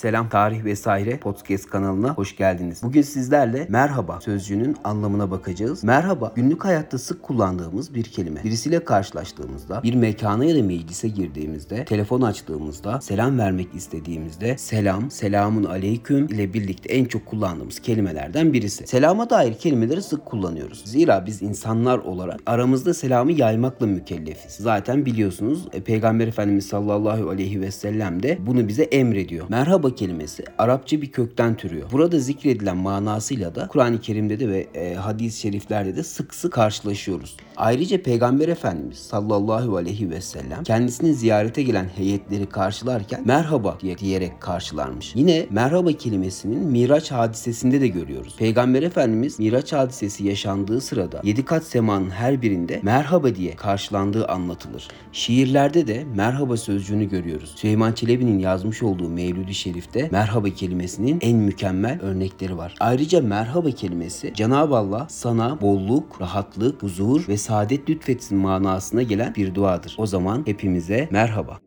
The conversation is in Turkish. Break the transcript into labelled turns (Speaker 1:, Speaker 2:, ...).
Speaker 1: Selam Tarih vesaire podcast kanalına hoş geldiniz. Bugün sizlerle merhaba sözcüğünün anlamına bakacağız. Merhaba günlük hayatta sık kullandığımız bir kelime. Birisiyle karşılaştığımızda, bir mekana ya da meclise girdiğimizde, telefon açtığımızda, selam vermek istediğimizde selam, selamun aleyküm ile birlikte en çok kullandığımız kelimelerden birisi. Selama dair kelimeleri sık kullanıyoruz. Zira biz insanlar olarak aramızda selamı yaymakla mükellefiz. Zaten biliyorsunuz e, Peygamber Efendimiz sallallahu aleyhi ve sellem de bunu bize emrediyor. Merhaba kelimesi Arapça bir kökten türüyor. Burada zikredilen manasıyla da Kur'an-ı Kerim'de de ve e, hadis-i şeriflerde de sık sık karşılaşıyoruz. Ayrıca Peygamber Efendimiz sallallahu aleyhi ve sellem kendisini ziyarete gelen heyetleri karşılarken merhaba diye diyerek karşılarmış. Yine merhaba kelimesinin Miraç hadisesinde de görüyoruz. Peygamber Efendimiz Miraç hadisesi yaşandığı sırada yedi kat semanın her birinde merhaba diye karşılandığı anlatılır. Şiirlerde de merhaba sözcüğünü görüyoruz. Süleyman Çelebi'nin yazmış olduğu Mevlüd-i Şerif'te merhaba kelimesinin en mükemmel örnekleri var. Ayrıca merhaba kelimesi Cenab-ı Allah sana bolluk, rahatlık, huzur ve saadet lütfetsin manasına gelen bir duadır. O zaman hepimize merhaba.